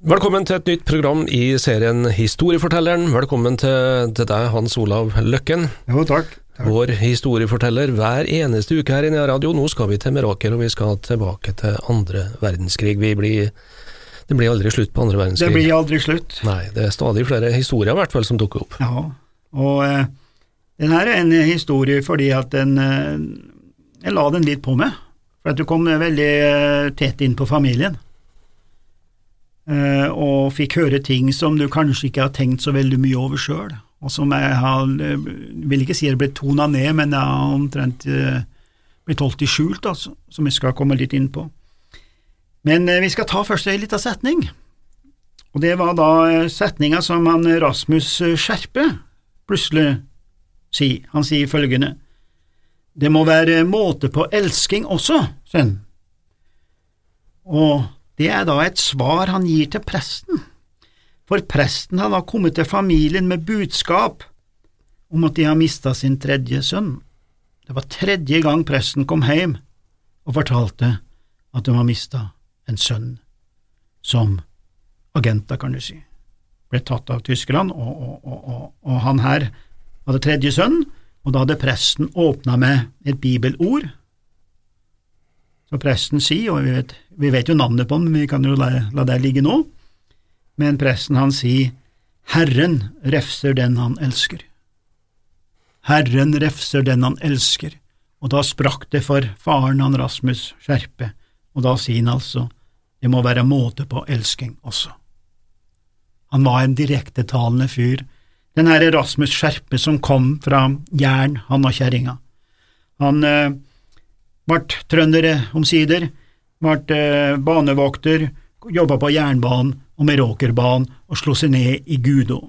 Velkommen til et nytt program i serien Historiefortelleren. Velkommen til, til deg, Hans Olav Løkken. Jo, takk. takk. Vår historieforteller hver eneste uke her i Nea Radio. Nå skal vi til Meråker, og vi skal tilbake til andre verdenskrig. Vi blir, det blir aldri slutt på andre Det blir aldri slutt. Nei, det er stadig flere historier i hvert fall som dukker opp. Ja, og eh, den her er en historie fordi at den eh, Jeg la den litt på meg, for at du kom veldig eh, tett inn på familien. Eh, og fikk høre ting som du kanskje ikke har tenkt så veldig mye over sjøl, og som jeg har eh, Vil ikke si det ble tona ned, men jeg har omtrent eh, blitt holdt i skjult, altså, som jeg skal komme litt inn på. Men vi skal ta først ei lita setning. Og det var da setninga som han Rasmus Skjerpe plutselig sier. Han sier følgende Det må være måte på elsking også, sønn. Og det er da et svar han gir til presten, for presten har da kommet til familien med budskap om at de har mista sin tredje sønn. Det var tredje gang presten kom hjem og fortalte at de har mista en sønn som agenter, kan du si. Ble tatt av Tyskland, og, og, og, og han her hadde tredje sønn, og da hadde presten åpna med et bibelord. Så presten sier, og vi vet, vi vet jo navnet på ham, men vi kan jo la, la det ligge nå, men presten han sier Herren refser den han elsker. Herren refser den han elsker, og da sprakk det for faren han Rasmus Skjerpe, og da sier han altså, det må være måte på elsking også. Han var en direktetalende fyr, den her Rasmus Skjerpe som kom fra Jæren, han og kjerringa. Han eh, ble trøndere omsider, ble eh, banevokter, jobba på jernbanen og Meråkerbanen og slo seg ned i Gudo.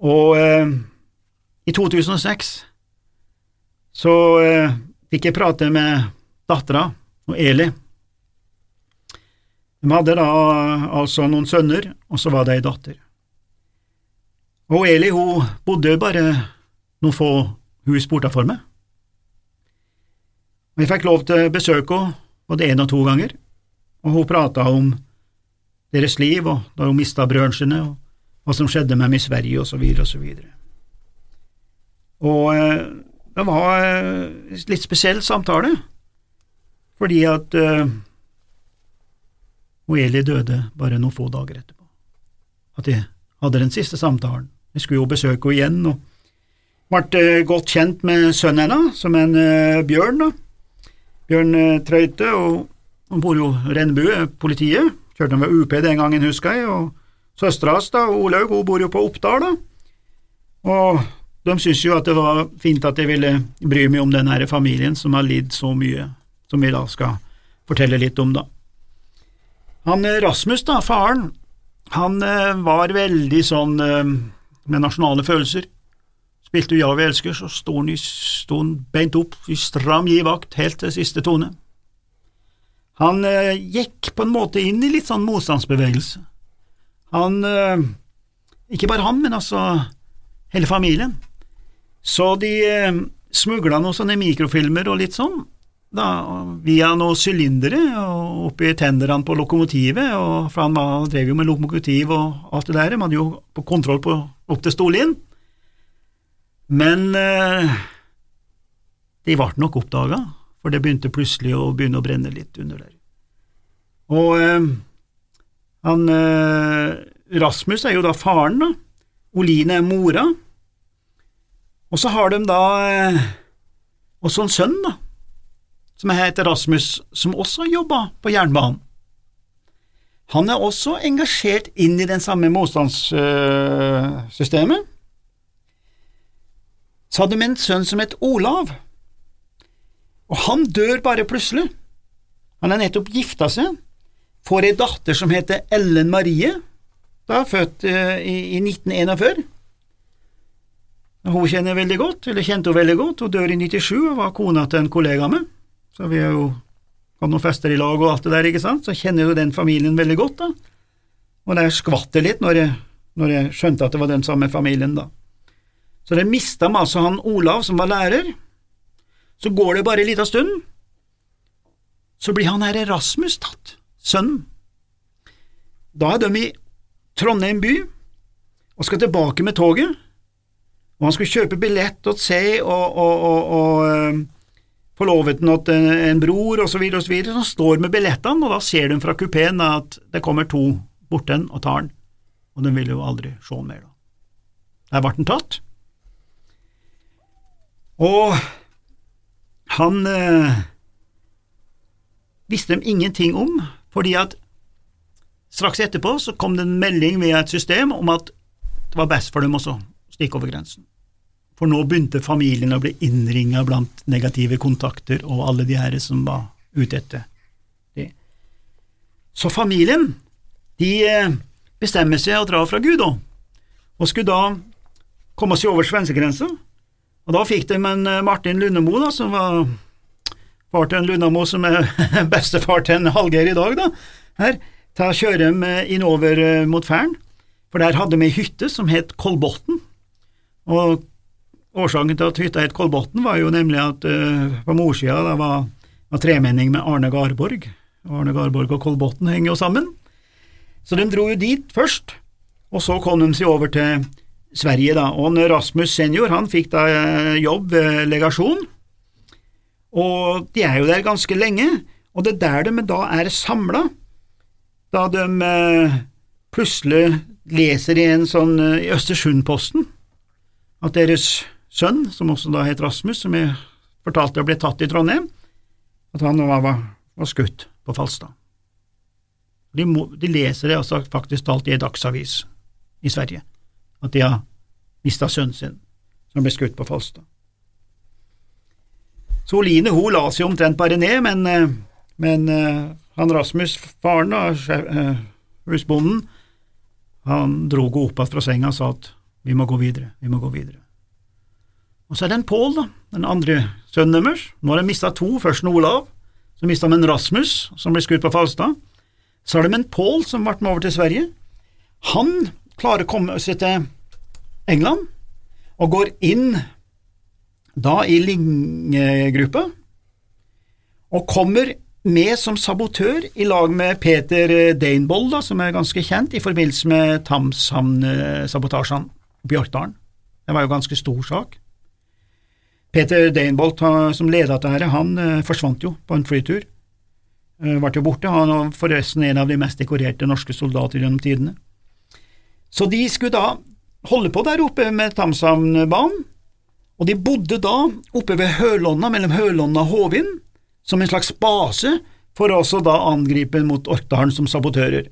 Og eh, i 2006 så eh, fikk jeg prate med dattera og Eli. De hadde da altså noen sønner, og så var det ei datter. Og Eli hun bodde bare noen få hus bortafor meg. Jeg fikk lov til å besøke henne både én og to ganger, og hun prata om deres liv, og da hun mista brødrene sine, og hva som skjedde med dem i Sverige, og så videre og så videre. Og eh, det var eh, en litt spesiell samtale, fordi at hun og Eli døde bare noen få dager etterpå. At jeg hadde den siste samtalen. Jeg skulle jo besøke henne igjen, og ble eh, godt kjent med sønnen hennes, som en eh, Bjørn, da. Bjørn eh, Trøyte, og i Rennbue, politiet. Kjørte han ved UP den gangen, husker jeg, og søstera hans, da, Olaug, hun bor jo på Oppdal, da. Og de syntes jo at det var fint at jeg ville bry meg om den familien som har lidd så mye, som vi da skal fortelle litt om, da. Han eh, Rasmus, da, faren, han eh, var veldig sånn eh, med nasjonale følelser. Spilte Ja, vi elsker, så sto han, han beint opp i stram gi vakt helt til siste tone. Han eh, gikk på en måte inn i litt sånn motstandsbevegelse. Han eh, Ikke bare han, men altså hele familien. Så de eh, smugla noen sånne mikrofilmer og litt sånn, da, via noen sylindere og oppi tenderne på lokomotivet, og for han var, drev jo med lokomotiv og alt det der, man hadde jo kontroll på, opp til Storlien. Men eh, de ble nok oppdaga, for det begynte plutselig å begynne å brenne litt under der. Og eh, han eh, Rasmus er jo da faren, da. Oline er mora. Og så har de da også en sønn, da, som heter Rasmus, som også jobba på jernbanen. Han er også engasjert inn i den samme motstandssystemet. Så hadde vi en sønn som het Olav, og han dør bare plutselig. Han er nettopp gifta seg, får ei datter som heter Ellen Marie, da født eh, i, i 1941. Hun kjenner veldig godt, eller kjente hun veldig godt, hun dør i 97 og var kona til en kollega med, så vi er jo hadde noen fester i lag og alt det der, ikke sant, så kjenner jo den familien veldig godt, da. Og der skvatt litt når jeg, når jeg skjønte at det var den samme familien, da. Så det mista meg altså han Olav som var lærer. Så går det bare ei lita stund, så blir han her Rasmus tatt, sønnen. Da er de i Trondheim by og skal tilbake med toget, og han skulle kjøpe billett og se og, og, og, og uh, forloveden til en bror osv., og så videre, som står med billettene, og da ser de fra kupeen at det kommer to borten og tar den, og de vil jo aldri se han mer. da. Der ble den tatt. Og han eh, visste dem ingenting om, fordi at straks etterpå så kom det en melding via et system om at det var best for dem også å stikke over grensen. For nå begynte familien å bli innringa blant negative kontakter og alle de her som var ute etter det. Så familien, de eh, bestemmer seg å dra fra Gud, da, og skulle da komme seg over svenskegrensa. Og da fikk de en eh, Martin Lundemo, da, som var far til en Lundemo som er bestefar til en Hallgeir i dag, da, her, til å kjøre dem eh, innover mot Færen, for der hadde de ei hytte som het Kolbotn, og årsaken til at hytta het Kolbotn var jo nemlig at uh, på morssida det var, var tremenning med Arne Garborg, Arne Garborg og Kolbotn henger jo sammen, så de dro jo dit først, og så kom de seg over til Sverige, da, og Rasmus senior han fikk da jobb ved legasjon, og de er jo der ganske lenge, og det er der de da er samla, da de eh, plutselig leser i en sånn i Østersundposten at deres sønn, som også da het Rasmus, som jeg fortalte ble tatt i Trondheim, at han var, var, var skutt på Falstad. De, de, leser det altså faktisk talt i en dagsavis i Sverige, at de har mista sønnen sin, som ble skutt på Falstad. Så Oline hun la seg omtrent bare ned, men, eh, men eh, han Rasmus, faren, da, eh, husbonden, han dro henne opp igjen fra senga og sa at vi må gå videre, vi må gå videre. Og så er det en Pål, da, den andre sønnen deres. Nå har de mista to, først en Olav, så mista de en Rasmus, som ble skutt på Falstad. Så har de en Pål som ble med over til Sverige. Han klarer å komme seg til England, og går inn da i Linge-gruppa, og kommer med som sabotør i lag med Peter Deinbold, da, som er ganske kjent i forbindelse med Tamshamn-sabotasjene på Hjortdalen. Det var jo ganske stor sak. Peter Deinbold, som leda dette, han eh, forsvant jo på en flytur. Ble jo borte. Han var forresten en av de mest dekorerte norske soldater gjennom tidene. Så de skulle da holde på der oppe med Tamshamnbanen, og de bodde da oppe ved Hølonna, mellom Hølonna og Håvind, som en slags base for også da angripe mot Orkdalen som sabotører.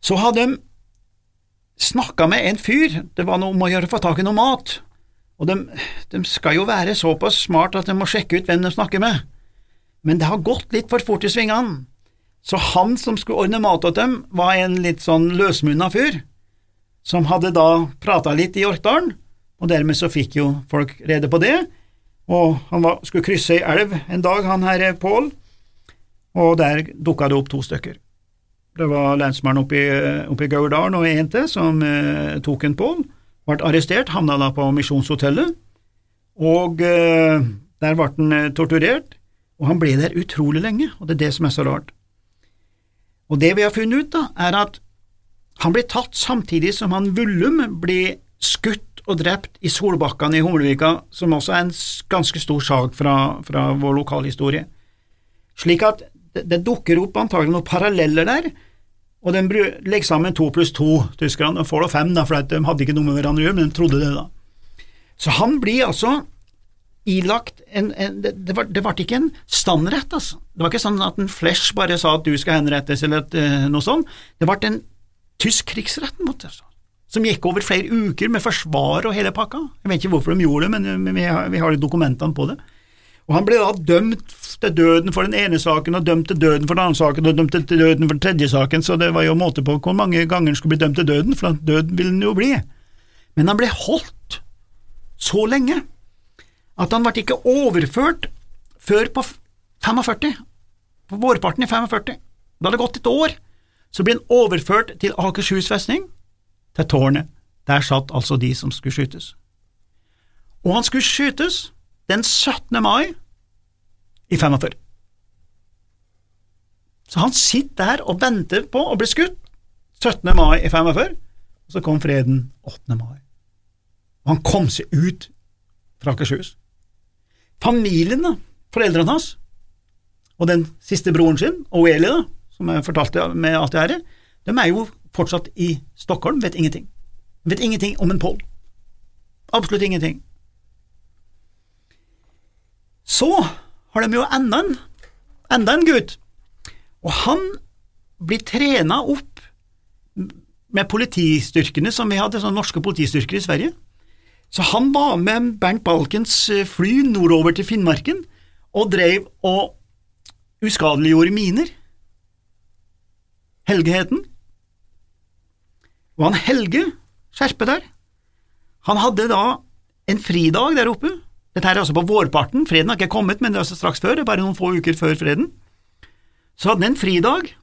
Så hadde de snakka med en fyr, det var noe om å gjøre å få tak i noe mat, og de, de skal jo være såpass smart at de må sjekke ut hvem de snakker med, men det har gått litt for fort i svingene, så han som skulle ordne mat til dem, var en litt sånn løsmunna fyr, som hadde da prata litt i Orkdalen, og dermed så fikk jo folk rede på det, og han var, skulle krysse ei elv en dag, han her Pål, og der dukka det opp to stykker. Det var lensmannen oppe i, oppe i Gauldalen og en til som eh, tok en Pål, ble arrestert, havna da på Misjonshotellet, og eh, der ble han eh, torturert, og han ble der utrolig lenge, og det er det som er så rart. Og det vi har funnet ut, da, er at han ble tatt samtidig som han Vullum ble skutt og drept i Solbakkene i Humlevika, som også er en ganske stor sak fra, fra vår lokalhistorie. Slik at det, det dukker opp antagelig noen paralleller der, og de legger sammen to pluss to, tyskerne, og får da fem, da, for de hadde ikke noe med hverandre å gjøre, men de trodde det, da. Så han blir altså ilagt en, en det, var, det ble ikke en standrett, altså. Det var ikke sånn at en Flesh bare sa at du skal henrettes, eller at, uh, noe sånt. Det ble en tysk krigsrett altså, som gikk over flere uker med forsvar og hele pakka. Jeg vet ikke hvorfor de gjorde det, men, men vi, har, vi har dokumentene på det. Og Han ble da dømt til døden for den ene saken, og dømt til døden for den andre saken, og dømt til døden for den tredje saken, så det var jo måte på hvor mange ganger han skulle bli dømt til døden, for døden ville han jo bli. Men han ble holdt så lenge at han ble ikke overført før på 45, på vårparten i 45, da hadde det gått et år, så ble han overført til Akershus festning, til tårnet. Der satt altså de som skulle skytes. Og han skulle skytes den 17. mai i 45. Så han sitter der og venter på å bli skutt 17. mai i 45, og så kom freden 8. mai. Og han kom seg ut fra Akershus. Familien, da, foreldrene hans, og den siste broren sin, Oeli, da, som jeg fortalte med alt det her, de er jo fortsatt i Stockholm, vet ingenting. Vet ingenting om en Pål. Absolutt ingenting. Så har de jo enda en, enda en gutt, og han blir trena opp med politistyrkene som vi hadde, sånne norske politistyrker i Sverige. Så han var med Bernt Balkens eh, fly nordover til Finnmarken og drev og uskadeliggjorde miner. Helge het han. Og han Helge, skjerpe der, han hadde da en fridag der oppe. Dette er altså på vårparten, freden har ikke kommet, men det er altså straks før, bare noen få uker før freden. Så hadde han en fridag,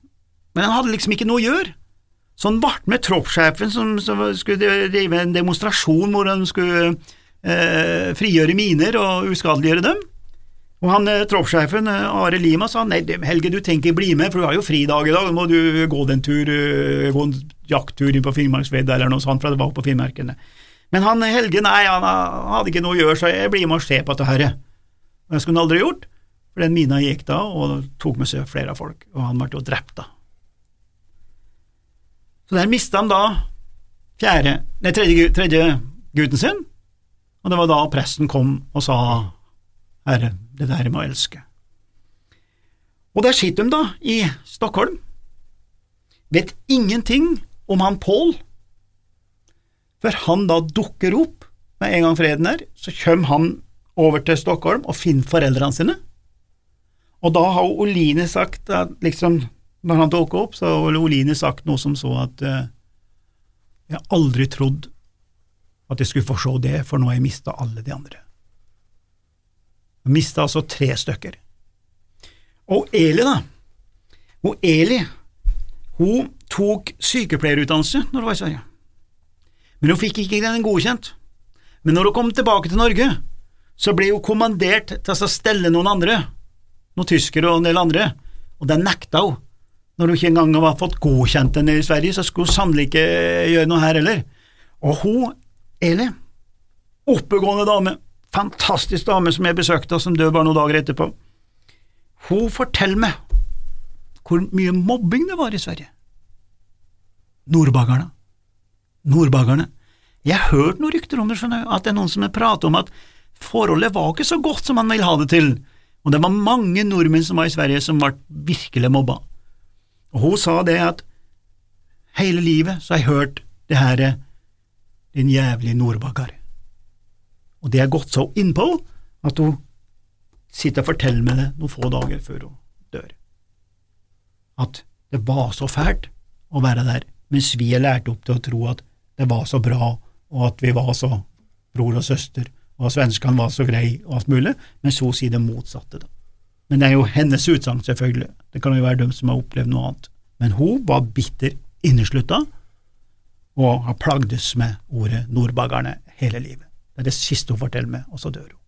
men han hadde liksom ikke noe å gjøre. Så han ble med troppssjefen som, som, skulle drive en demonstrasjon hvor han skulle eh, frigjøre miner og uskadeliggjøre dem. Og han eh, troppssjefen, eh, Are Lima, sa nei, Helge, du tenker bli med, for du har jo fridag i dag, må du gå den tur, eh, gå en jakttur inn på Finnmarksvidda eller noe sånt, for det var på Finnmarkene. Men han Helge, nei, han hadde ikke noe å gjøre, så jeg blir med og ser på dette her. Det skulle han aldri gjort, for den mina gikk da og tok med seg flere av folk, og han ble jo drept da. Så der mista han da fjerde, nei, tredje, tredje gutten sin, og det var da presten kom og sa Herre, det der med å elske. Og der sitter de da, i Stockholm, vet ingenting om han Pål, før han da dukker opp med en gang freden er, så kommer han over til Stockholm og finner foreldrene sine, og da har Oline sagt at liksom, når han tok opp, så har Oline sagt noe som så at uh, jeg aldri trodd at jeg skulle få se det, for nå har jeg mista alle de andre. Jeg mista altså tre stykker. Og Eli, da. Og Eli, hun tok sykepleierutdannelse når hun var i Sverige, men hun fikk ikke den godkjent. Men når hun kom tilbake til Norge, så ble hun kommandert til å stelle noen andre, noen tyskere og en del andre, og det nekta hun. Når hun ikke engang har fått godkjent den i Sverige, så skulle hun sannelig ikke gjøre noe her heller. Og hun, Eli, oppegående dame, fantastisk dame som jeg besøkte og som døde bare noen dager etterpå, hun forteller meg hvor mye mobbing det var i Sverige. Nordbaggerne. Nordbaggerne. Jeg har hørt noen rykter om det, skjønner du, at det er noen som har pratet om at forholdet var ikke så godt som man vil ha det til, og det var mange nordmenn som var i Sverige som ble virkelig mobba. Og hun sa det at hele livet så har jeg hørt det her din jævlige nordbakker. Og det har gått så innpå at hun sitter og forteller meg det noen få dager før hun dør. At det var så fælt å være der, mens vi er lært opp til å tro at det var så bra, og at vi var så bror og søster, og at svenskene var så grei og alt mulig, mens hun sier det motsatte. da. Men det er jo hennes utsagn, selvfølgelig, det kan jo være dem som har opplevd noe annet. Men hun var bitter inneslutta, og har plagdes med ordet nordbaggerne hele livet. Det er det siste hun forteller meg, og så dør hun.